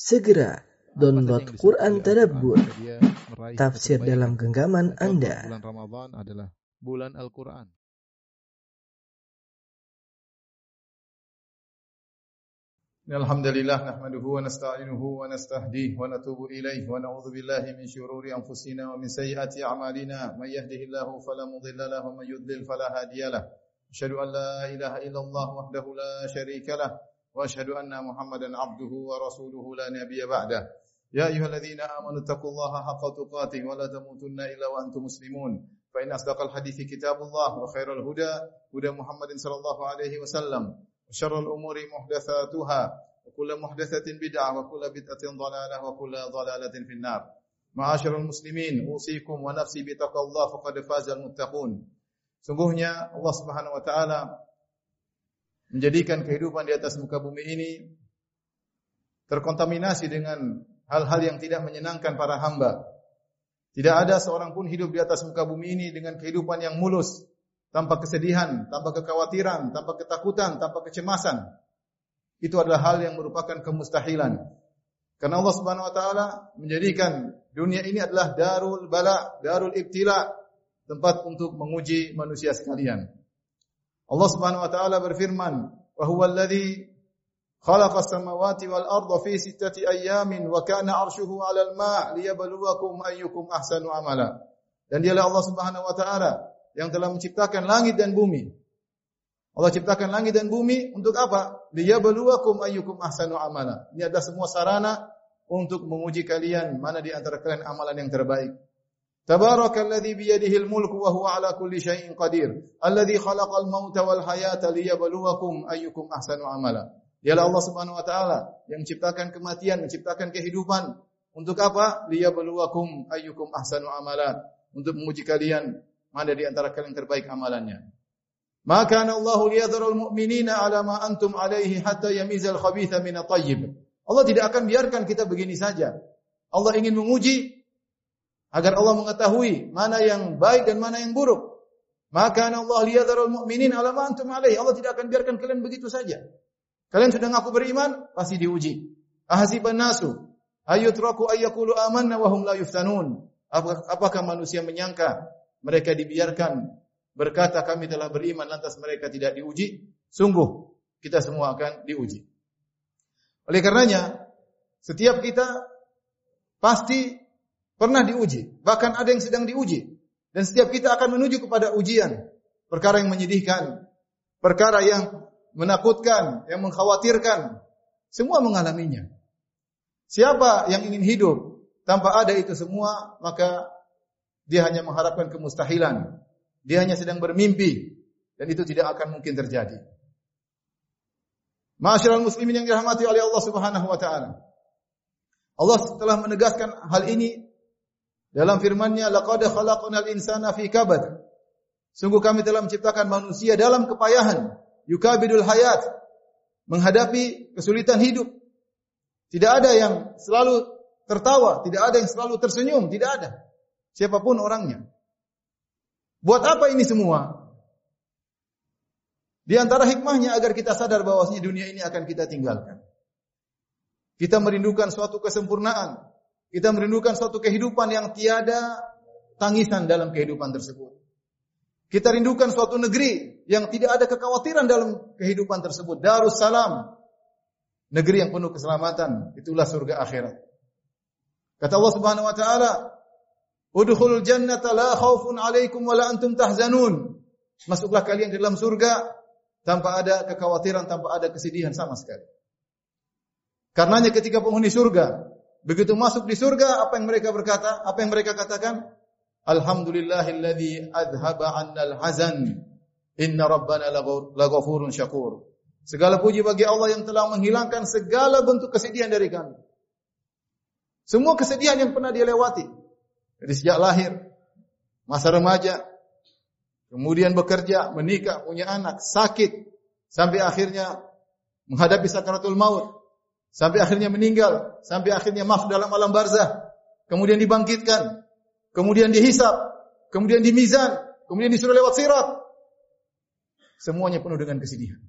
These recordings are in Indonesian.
Segera download Quran Tadabbur, tafsir dalam genggaman Anda. Bulan Ramadan adalah bulan Al-Quran. Alhamdulillah nahmaduhu wa nasta'inuhu wa nastahdihi wa natubu ilaih wa na'udzu billahi min shururi anfusina wa min sayyiati a'malina. May yahdihillahu fala mudilla lahu wa may yudlil fala hadiya lahu. An la ilaha illallah wahdahu la sharika lahu. وأشهد أن محمدا عبده ورسوله لا نبي بعده. يا أيها الذين آمنوا اتقوا الله حق تقاته ولا تموتن إلا وأنتم مسلمون. فإن أصدق الحديث كتاب الله وخير الهدى هدى محمد صلى الله عليه وسلم. وشر الأمور محدثاتها وكل محدثة بدعة وكل بدعة ضلالة وكل ضلالة في النار. معاشر المسلمين أوصيكم ونفسي بتقوى الله فقد فاز المتقون. Sungguhnya Allah Subhanahu wa taala menjadikan kehidupan di atas muka bumi ini terkontaminasi dengan hal-hal yang tidak menyenangkan para hamba. Tidak ada seorang pun hidup di atas muka bumi ini dengan kehidupan yang mulus, tanpa kesedihan, tanpa kekhawatiran, tanpa ketakutan, tanpa kecemasan. Itu adalah hal yang merupakan kemustahilan. Karena Allah Subhanahu wa taala menjadikan dunia ini adalah darul bala, darul ibtila, tempat untuk menguji manusia sekalian. Allah Subhanahu wa taala berfirman, "Wa huwal ladzi khalaqas samawati wal arda fi sittati ayyamin wa kana 'arshuhu 'alal ma' liyabluwakum ayyukum ahsanu amala." Dan dialah Allah Subhanahu wa taala yang telah menciptakan langit dan bumi. Allah ciptakan langit dan bumi untuk apa? Liyabluwakum ayyukum ahsanu amala. Ini adalah semua sarana untuk menguji kalian mana di antara kalian amalan yang terbaik. Tabarakalladzi biyadihi al-mulku wa huwa ala kulli syai'in qadir. Alladzi khalaqal mauta wal hayata liyabluwakum ayyukum ahsanu amala. Dialah Allah Subhanahu wa taala yang menciptakan kematian, menciptakan kehidupan. Untuk apa? Liyabluwakum ayyukum ahsanu amala. Untuk menguji kalian mana di antara kalian terbaik amalannya. Maka Allah liyadharul mu'minina ala ma antum alaihi hatta yamizal khabitha min at-tayyib. Allah tidak akan biarkan kita begini saja. Allah ingin menguji agar Allah mengetahui mana yang baik dan mana yang buruk. Maka Allah liyadharul mu'minin ala ma antum alaihi. Allah tidak akan biarkan kalian begitu saja. Kalian sudah ngaku beriman, pasti diuji. Ahasiban nasu ayutraku ayyakulu amanna wa hum la yuftanun. Apakah manusia menyangka mereka dibiarkan berkata kami telah beriman lantas mereka tidak diuji? Sungguh kita semua akan diuji. Oleh karenanya setiap kita pasti pernah diuji, bahkan ada yang sedang diuji dan setiap kita akan menuju kepada ujian, perkara yang menyedihkan, perkara yang menakutkan, yang mengkhawatirkan, semua mengalaminya. Siapa yang ingin hidup tanpa ada itu semua, maka dia hanya mengharapkan kemustahilan. Dia hanya sedang bermimpi dan itu tidak akan mungkin terjadi. Ma'asyiral muslimin yang dirahmati oleh Allah Subhanahu wa taala. Allah telah menegaskan hal ini dalam firman-Nya, "Laqad khalaqnal insana fi kabad." Sungguh kami telah menciptakan manusia dalam kepayahan, yukabidul hayat, menghadapi kesulitan hidup. Tidak ada yang selalu tertawa, tidak ada yang selalu tersenyum, tidak ada. Siapa pun orangnya. Buat apa ini semua? Di antara hikmahnya agar kita sadar bahwasanya dunia ini akan kita tinggalkan. Kita merindukan suatu kesempurnaan. Kita merindukan suatu kehidupan yang tiada tangisan dalam kehidupan tersebut. Kita rindukan suatu negeri yang tidak ada kekhawatiran dalam kehidupan tersebut. Darussalam. Negeri yang penuh keselamatan. Itulah surga akhirat. Kata Allah Subhanahu wa taala, Udkhulul jannata la khaufun 'alaikum wa la antum tahzanun. Masuklah kalian dalam surga tanpa ada kekhawatiran, tanpa ada kesedihan sama sekali. Karenanya ketika penghuni surga begitu masuk di surga, apa yang mereka berkata? Apa yang mereka katakan? Alhamdulillahilladzi adhaba 'annal hazan. Inna rabbana laghafurun syakur. Segala puji bagi Allah yang telah menghilangkan segala bentuk kesedihan dari kami. Semua kesedihan yang pernah dia lewati, dari sejak lahir, masa remaja, kemudian bekerja, menikah, punya anak, sakit, sampai akhirnya menghadapi sakaratul maut, sampai akhirnya meninggal, sampai akhirnya maaf dalam alam barzah, kemudian dibangkitkan, kemudian dihisap, kemudian dimizan, kemudian disuruh lewat sirat. Semuanya penuh dengan kesedihan.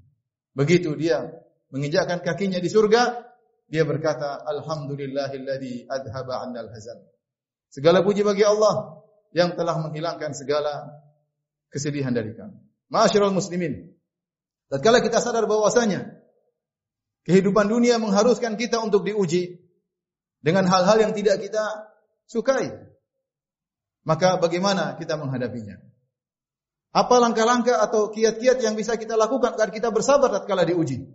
Begitu dia menginjakkan kakinya di surga, dia berkata, Alhamdulillahilladzi adhaba 'annal hazan. Segala puji bagi Allah yang telah menghilangkan segala kesedihan dari kami. Ma'asyiral muslimin. Tatkala kita sadar bahwasanya kehidupan dunia mengharuskan kita untuk diuji dengan hal-hal yang tidak kita sukai. Maka bagaimana kita menghadapinya? Apa langkah-langkah atau kiat-kiat yang bisa kita lakukan agar kita bersabar tatkala diuji?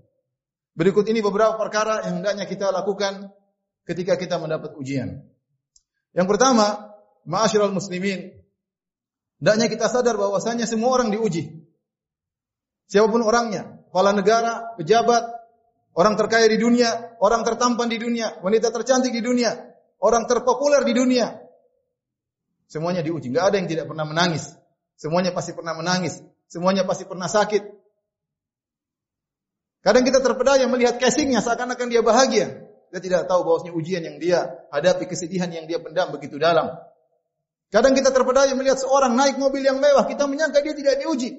Berikut ini beberapa perkara yang hendaknya kita lakukan ketika kita mendapat ujian. Yang pertama, ma'asyiral muslimin, hendaknya kita sadar bahwasanya semua orang diuji. Siapa pun orangnya, kepala negara, pejabat, orang terkaya di dunia, orang tertampan di dunia, wanita tercantik di dunia, orang terpopuler di dunia. Semuanya diuji. Enggak ada yang tidak pernah menangis. Semuanya pasti pernah menangis. Semuanya pasti pernah sakit. Kadang kita terpedaya melihat casingnya seakan-akan dia bahagia. Kita tidak tahu bahwasanya ujian yang dia hadapi, kesedihan yang dia pendam begitu dalam. Kadang kita terpedaya melihat seorang naik mobil yang mewah, kita menyangka dia tidak diuji.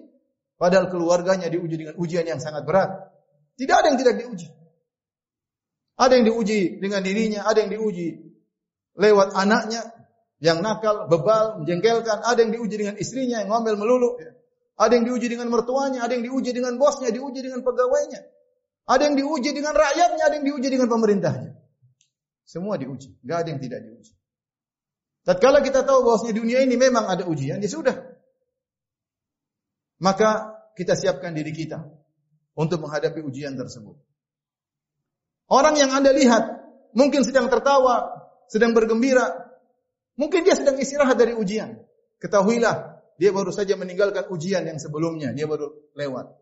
Padahal keluarganya diuji dengan ujian yang sangat berat. Tidak ada yang tidak diuji. Ada yang diuji dengan dirinya, ada yang diuji lewat anaknya, yang nakal, bebal, menjengkelkan, ada yang diuji dengan istrinya yang ngomel melulu, ada yang diuji dengan mertuanya, ada yang diuji dengan bosnya, diuji dengan pegawainya, ada yang diuji dengan rakyatnya, ada yang diuji dengan pemerintahnya. Semua diuji, nggak ada yang tidak diuji. Tatkala kita tahu bahwasanya dunia ini memang ada ujian, ya sudah. Maka kita siapkan diri kita untuk menghadapi ujian tersebut. Orang yang Anda lihat mungkin sedang tertawa, sedang bergembira, Mungkin dia sedang istirahat dari ujian. Ketahuilah, dia baru saja meninggalkan ujian yang sebelumnya, dia baru lewat.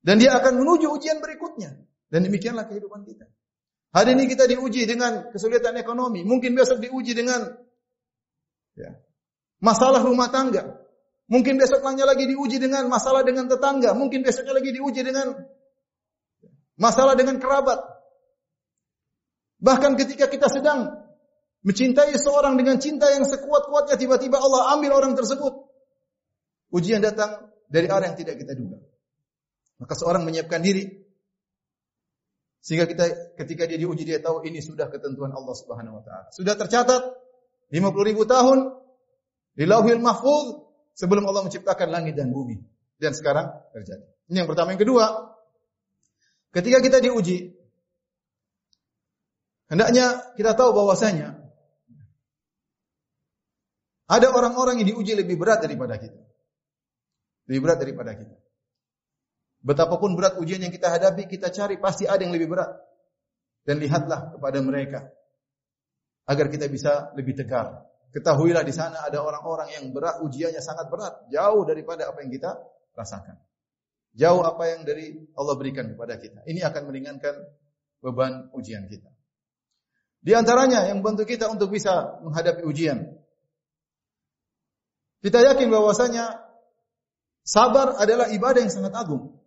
Dan dia akan menuju ujian berikutnya. Dan demikianlah kehidupan kita. Hari ini kita diuji dengan kesulitan ekonomi, mungkin besok diuji dengan ya, masalah rumah tangga. Mungkin besoknya lagi diuji dengan masalah dengan tetangga, mungkin besoknya lagi diuji dengan masalah dengan kerabat. Bahkan ketika kita sedang Mencintai seorang dengan cinta yang sekuat-kuatnya tiba-tiba Allah ambil orang tersebut. Ujian datang dari arah yang tidak kita duga. Maka seorang menyiapkan diri sehingga kita ketika dia diuji dia tahu ini sudah ketentuan Allah Subhanahu wa taala. Sudah tercatat 50 ribu tahun di Lauhil Mahfuz sebelum Allah menciptakan langit dan bumi. Dan sekarang terjadi. Ini yang pertama, yang kedua, ketika kita diuji hendaknya kita tahu bahwasanya ada orang-orang yang diuji lebih berat daripada kita. Lebih berat daripada kita. Betapapun berat ujian yang kita hadapi, kita cari pasti ada yang lebih berat. Dan lihatlah kepada mereka agar kita bisa lebih tegar. Ketahuilah di sana ada orang-orang yang berat ujiannya sangat berat, jauh daripada apa yang kita rasakan. Jauh apa yang dari Allah berikan kepada kita. Ini akan meringankan beban ujian kita. Di antaranya yang membantu kita untuk bisa menghadapi ujian kita yakin bahwasanya sabar adalah ibadah yang sangat agung.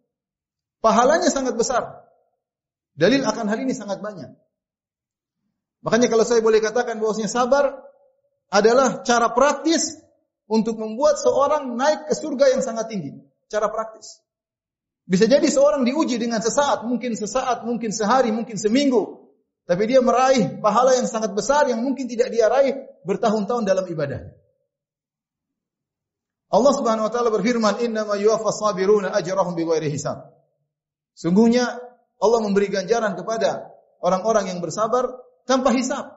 Pahalanya sangat besar. Dalil akan hal ini sangat banyak. Makanya kalau saya boleh katakan bahwasanya sabar adalah cara praktis untuk membuat seorang naik ke surga yang sangat tinggi. Cara praktis. Bisa jadi seorang diuji dengan sesaat, mungkin sesaat, mungkin sehari, mungkin seminggu. Tapi dia meraih pahala yang sangat besar yang mungkin tidak dia raih bertahun-tahun dalam ibadah. Allah Subhanahu wa taala berfirman, "Innama yuwaffas sabiruna ajrahum bighairi hisab." Sungguhnya Allah memberi ganjaran kepada orang-orang yang bersabar tanpa hisab.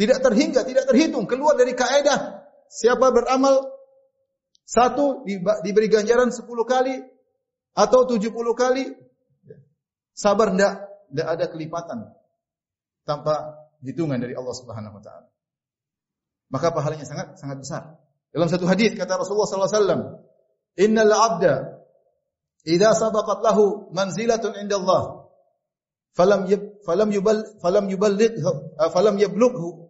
Tidak terhingga, tidak terhitung, keluar dari kaidah siapa beramal satu diberi ganjaran 10 kali atau 70 kali. Sabar tidak tidak ada kelipatan tanpa hitungan dari Allah Subhanahu wa taala. Maka pahalanya sangat sangat besar. Dalam satu hadis kata Rasulullah sallallahu alaihi wasallam, "Innal 'abda idza sabaqat lahu manzilatun 'inda Allah, falam yub, falam yubal falam yuballigh falam yablughu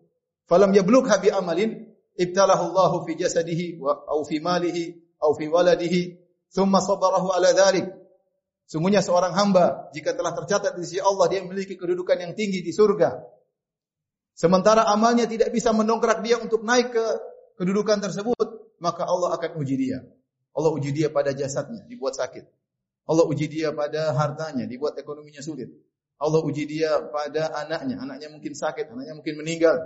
falam yablugha bi amalin ibtalahu Allah fi jasadihi wa au fi malihi au fi waladihi thumma sabarahu ala dhalik." Sungguhnya seorang hamba jika telah tercatat di sisi Allah dia memiliki kedudukan yang tinggi di surga. Sementara amalnya tidak bisa mendongkrak dia untuk naik ke kedudukan tersebut, maka Allah akan uji dia. Allah uji dia pada jasadnya, dibuat sakit. Allah uji dia pada hartanya, dibuat ekonominya sulit. Allah uji dia pada anaknya. Anaknya mungkin sakit, anaknya mungkin meninggal.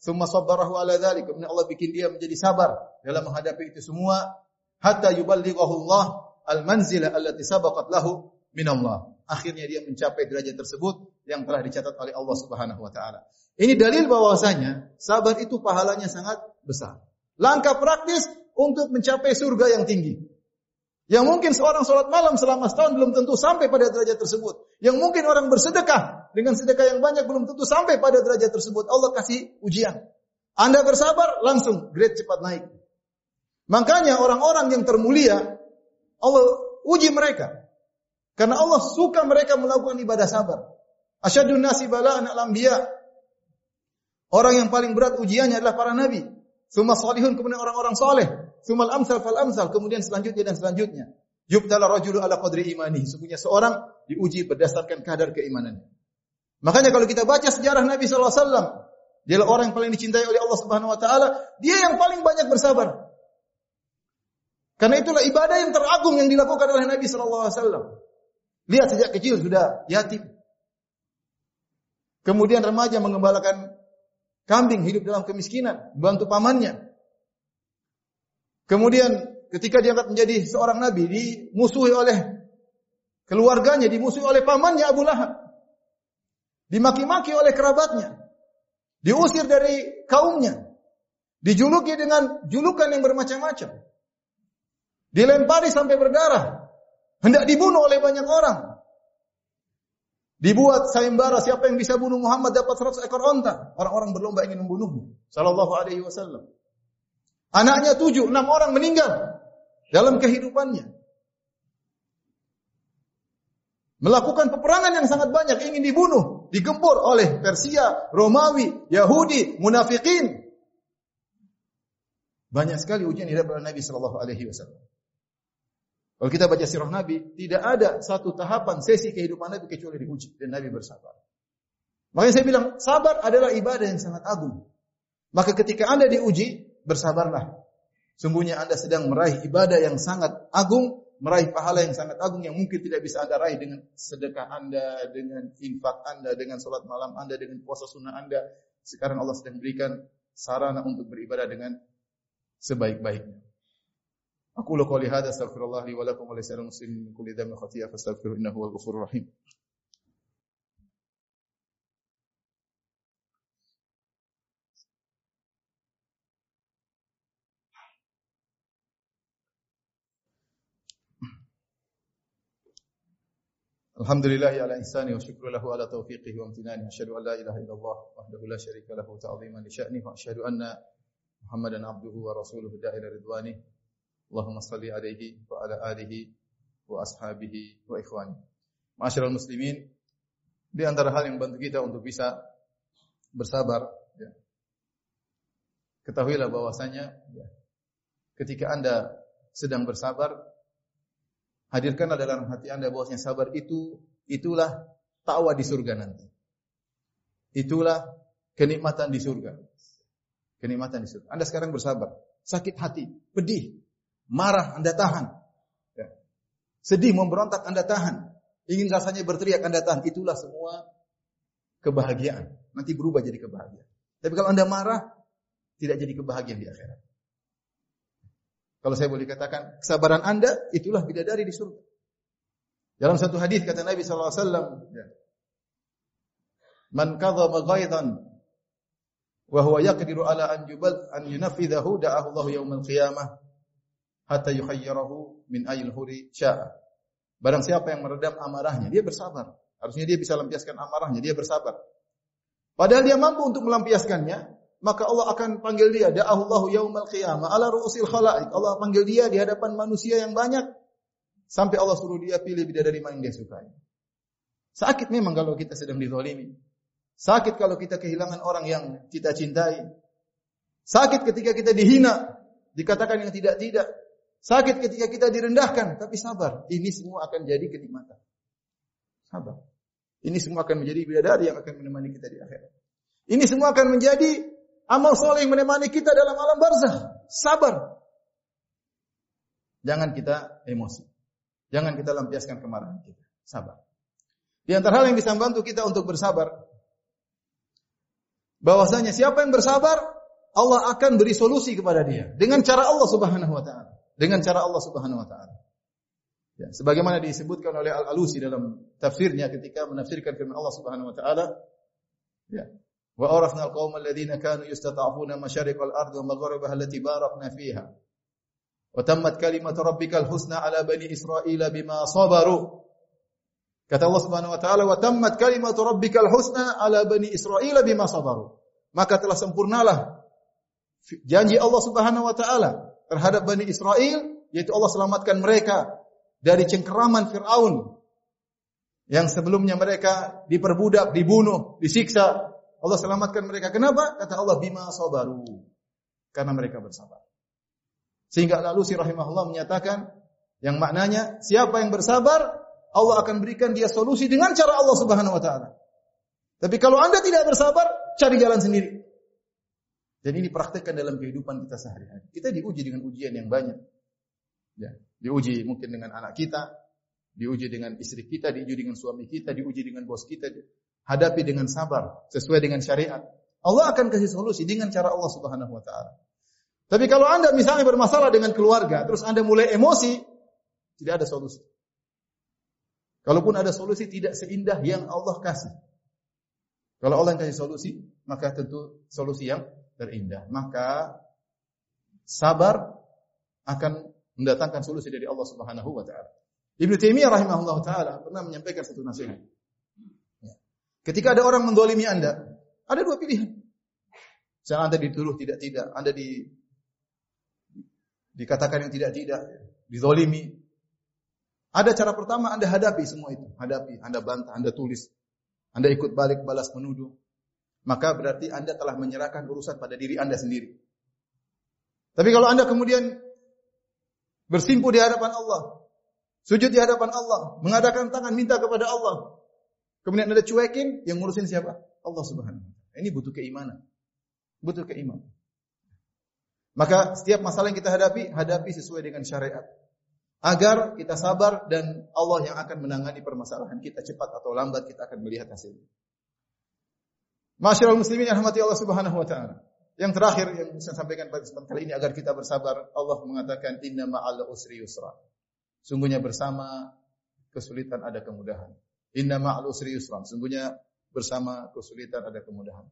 Summa sabbarahu ala dhalik. Kemudian Allah bikin dia menjadi sabar dalam menghadapi itu semua. Hatta yuballighahu Allah al-manzila allati sabaqat lahu min. Akhirnya dia mencapai derajat tersebut yang telah dicatat oleh Allah Subhanahu wa taala. Ini dalil bahwasanya sabar itu pahalanya sangat besar. Langkah praktis untuk mencapai surga yang tinggi. Yang mungkin seorang sholat malam selama setahun belum tentu sampai pada derajat tersebut. Yang mungkin orang bersedekah dengan sedekah yang banyak belum tentu sampai pada derajat tersebut. Allah kasih ujian. Anda bersabar, langsung grade cepat naik. Makanya orang-orang yang termulia, Allah uji mereka. Karena Allah suka mereka melakukan ibadah sabar. Asyadun nasi bala'an al-anbiya. Orang yang paling berat ujiannya adalah para nabi. Suma salihun kemudian orang-orang saleh. Sumal amsal fal amsal kemudian selanjutnya dan selanjutnya. Yubtala rajulu ala qadri imani. Sesungguhnya seorang diuji berdasarkan kadar keimanannya. Makanya kalau kita baca sejarah Nabi sallallahu alaihi wasallam, dia orang yang paling dicintai oleh Allah Subhanahu wa taala, dia yang paling banyak bersabar. Karena itulah ibadah yang teragung yang dilakukan oleh Nabi sallallahu alaihi wasallam. Lihat sejak kecil sudah yatim. Kemudian remaja mengembalakan kambing hidup dalam kemiskinan, bantu pamannya. Kemudian ketika diangkat menjadi seorang nabi, dimusuhi oleh keluarganya, dimusuhi oleh pamannya Abu Lahab. Dimaki-maki oleh kerabatnya. Diusir dari kaumnya. Dijuluki dengan julukan yang bermacam-macam. Dilempari sampai berdarah. Hendak dibunuh oleh banyak orang. Dibuat sayembara siapa yang bisa bunuh Muhammad dapat 100 ekor onta. Orang-orang berlomba ingin membunuhnya. Sallallahu alaihi wasallam. Anaknya tujuh, enam orang meninggal dalam kehidupannya. Melakukan peperangan yang sangat banyak, ingin dibunuh, digempur oleh Persia, Romawi, Yahudi, munafikin. Banyak sekali ujian yang oleh Nabi Shallallahu Alaihi Wasallam. Kalau kita baca sirah Nabi, tidak ada satu tahapan sesi kehidupan Nabi kecuali diuji dan Nabi bersabar. Makanya saya bilang, sabar adalah ibadah yang sangat agung. Maka ketika Anda diuji, bersabarlah. Sungguhnya Anda sedang meraih ibadah yang sangat agung, meraih pahala yang sangat agung yang mungkin tidak bisa Anda raih dengan sedekah Anda, dengan infak Anda, dengan salat malam Anda, dengan puasa sunnah Anda. Sekarang Allah sedang berikan sarana untuk beribadah dengan sebaik-baiknya. Aku qouli hadza wa muslimin min kulli innahu rahim. Alhamdulillah ala ihsani wa syukru lahu ala taufiqihi wa amtinani. Asyhadu an la ilaha illallah wahdahu la syarika lahu ta'ziman li sya'ni wa asyhadu anna Muhammadan abduhu wa rasuluhu da'ila ridwani. Allahumma salli alaihi wa ala alihi wa ashabihi wa ikhwani. Ma'asyiral muslimin, di antara hal yang bantu kita untuk bisa bersabar ya. Ketahuilah bahwasanya ya, ketika Anda sedang bersabar Hadirkanlah dalam hati Anda bahwasanya sabar itu itulah takwa di surga nanti. Itulah kenikmatan di surga. Kenikmatan di surga. Anda sekarang bersabar, sakit hati, pedih, marah Anda tahan. Ya. Sedih, memberontak Anda tahan. Ingin rasanya berteriak Anda tahan. Itulah semua kebahagiaan. Nanti berubah jadi kebahagiaan. Tapi kalau Anda marah, tidak jadi kebahagiaan di akhirat. Kalau saya boleh katakan, kesabaran Anda itulah bidadari di surga. Dalam satu hadis kata Nabi sallallahu alaihi wasallam, ya. Man kadzaba ghaidan wa huwa yaqdiru ala an jubal an yunafidhahu da'ahu Allah yaumil qiyamah hatta yukhayyirahu min ayil huri sya'a. Barang siapa yang meredam amarahnya, dia bersabar. Harusnya dia bisa lampiaskan amarahnya, dia bersabar. Padahal dia mampu untuk melampiaskannya, maka Allah akan panggil dia da'ahullahu yaumal qiyamah ala ru'usil khalaik. Allah panggil dia di hadapan manusia yang banyak sampai Allah suruh dia pilih bidadari mana yang dia sukai. Sakit memang kalau kita sedang dizalimi. Sakit kalau kita kehilangan orang yang kita cintai. Sakit ketika kita dihina, dikatakan yang tidak-tidak. Sakit ketika kita direndahkan, tapi sabar. Ini semua akan jadi kenikmatan. Sabar. Ini semua akan menjadi bidadari yang akan menemani kita di akhirat. Ini semua akan menjadi Amal soleh menemani kita dalam alam barzah. Sabar. Jangan kita emosi. Jangan kita lampiaskan kemarahan kita. Sabar. Di antara hal yang bisa membantu kita untuk bersabar bahwasanya siapa yang bersabar Allah akan beri solusi kepada dia dengan cara Allah Subhanahu wa taala. Dengan cara Allah Subhanahu wa taala. Ya, sebagaimana disebutkan oleh Al-Alusi dalam tafsirnya ketika menafsirkan firman Allah Subhanahu wa taala, ya. Alladziina kanu yastata'funa masyariqal ardi wa magharibaha allati barakna fiha. Wa tammat kalimatu rabbikal husna 'ala bani Israila bima sabaru. Kata Allah Subhanahu wa taala, "Wa tammat kalimatu rabbikal husna 'ala bani Israila bima sabaru." Maka telah sempurnalah janji Allah Subhanahu wa taala terhadap Bani Israel yaitu Allah selamatkan mereka dari cengkeraman Firaun yang sebelumnya mereka diperbudak, dibunuh, disiksa. Allah selamatkan mereka. Kenapa? Kata Allah bima sabaru. Karena mereka bersabar. Sehingga lalu si rahimahullah menyatakan yang maknanya siapa yang bersabar Allah akan berikan dia solusi dengan cara Allah Subhanahu wa taala. Tapi kalau Anda tidak bersabar, cari jalan sendiri. Dan ini praktekkan dalam kehidupan kita sehari-hari. Kita diuji dengan ujian yang banyak. Ya, diuji mungkin dengan anak kita, diuji dengan istri kita, diuji dengan suami kita, diuji dengan bos kita. Hadapi dengan sabar, sesuai dengan syariat. Allah akan kasih solusi dengan cara Allah Subhanahu wa taala. Tapi kalau Anda misalnya bermasalah dengan keluarga, terus Anda mulai emosi, tidak ada solusi. Kalaupun ada solusi tidak seindah yang Allah kasih. Kalau Allah yang kasih solusi, maka tentu solusi yang terindah. Maka sabar akan mendatangkan solusi dari Allah Subhanahu wa taala. Ibnu Taimiyah rahimahullah taala pernah menyampaikan satu nasihat. Ketika ada orang mendolimi Anda, ada dua pilihan. Jangan Anda dituduh tidak-tidak, Anda di dikatakan yang tidak-tidak, dizolimi. Ada cara pertama Anda hadapi semua itu, hadapi, Anda bantah, Anda tulis. Anda ikut balik balas menuduh maka berarti Anda telah menyerahkan urusan pada diri Anda sendiri. Tapi kalau Anda kemudian bersimpu di hadapan Allah, sujud di hadapan Allah, mengadakan tangan minta kepada Allah, kemudian Anda cuekin, yang ngurusin siapa? Allah Subhanahu Ini butuh keimanan. Butuh keimanan. Maka setiap masalah yang kita hadapi, hadapi sesuai dengan syariat. Agar kita sabar dan Allah yang akan menangani permasalahan kita cepat atau lambat kita akan melihat hasilnya. Masyaallah muslimin yang rahmati Allah Subhanahu wa taala. Yang terakhir yang saya sampaikan pada kesempatan kali ini agar kita bersabar, Allah mengatakan inna ma'al usri yusra. Sungguhnya bersama kesulitan ada kemudahan. Inna ma'al usri yusra. Sungguhnya bersama kesulitan ada kemudahan.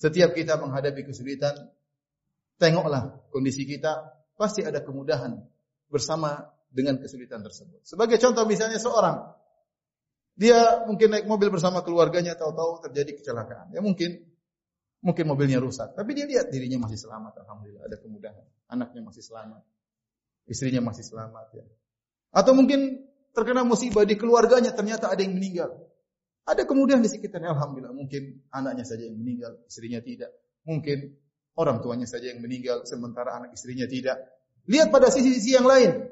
Setiap kita menghadapi kesulitan, tengoklah kondisi kita, pasti ada kemudahan bersama dengan kesulitan tersebut. Sebagai contoh misalnya seorang dia mungkin naik mobil bersama keluarganya, tahu-tahu terjadi kecelakaan. Ya mungkin, mungkin mobilnya rusak. Tapi dia lihat dirinya masih selamat, alhamdulillah. Ada kemudahan. Anaknya masih selamat, istrinya masih selamat. Ya. Atau mungkin terkena musibah di keluarganya, ternyata ada yang meninggal. Ada kemudahan di sekitarnya, alhamdulillah. Mungkin anaknya saja yang meninggal, istrinya tidak. Mungkin orang tuanya saja yang meninggal, sementara anak istrinya tidak. Lihat pada sisi-sisi yang lain.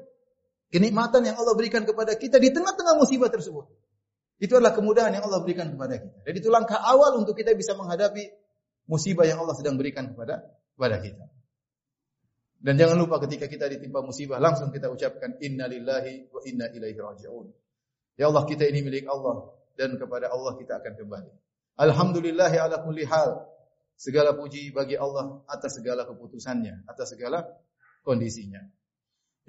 Kenikmatan yang Allah berikan kepada kita di tengah-tengah musibah tersebut. Itu adalah kemudahan yang Allah berikan kepada kita. Dan itu langkah awal untuk kita bisa menghadapi musibah yang Allah sedang berikan kepada kepada kita. Dan jangan lupa ketika kita ditimpa musibah langsung kita ucapkan inna lillahi wa inna ilaihi raji'un. Ya Allah kita ini milik Allah dan kepada Allah kita akan kembali. Alhamdulillahi ala kulli hal. Segala puji bagi Allah atas segala keputusannya, atas segala kondisinya.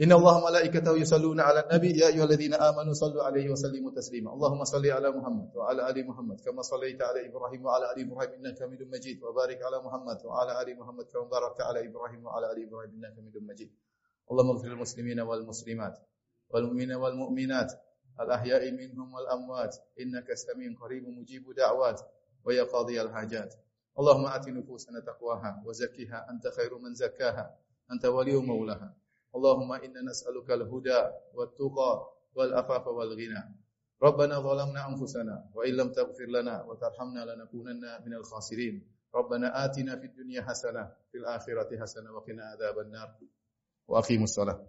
Inna Allah malaikatahu yusalluna ala nabi ya ayyuhalladzina amanu sallu alaihi wa sallimu taslima. Allahumma salli ala Muhammad wa ala ali Muhammad kama sallaita ala Ibrahim wa ala ali Ibrahim innaka Hamidum Majid wa barik ala Muhammad wa ala ali Muhammad kama barakta ala Ibrahim wa ala ali Ibrahim innaka Hamidum Majid. Allahumma ighfir lil muslimina wal muslimat wal mu'minina wal mu'minat al ahya'i minhum wal amwat innaka samiun qaribun mujibud da'wat wa ya qadhiyal hajat. اللهم إنا نسألك الهدى والتقى والأفاف والغنى. ربنا ظلمنا أنفسنا وإن لم تغفر لنا وترحمنا لنكونن من الخاسرين. ربنا آتنا في الدنيا حسنة في الآخرة حسنة وقنا عذاب النار. وأقيموا الصلاة.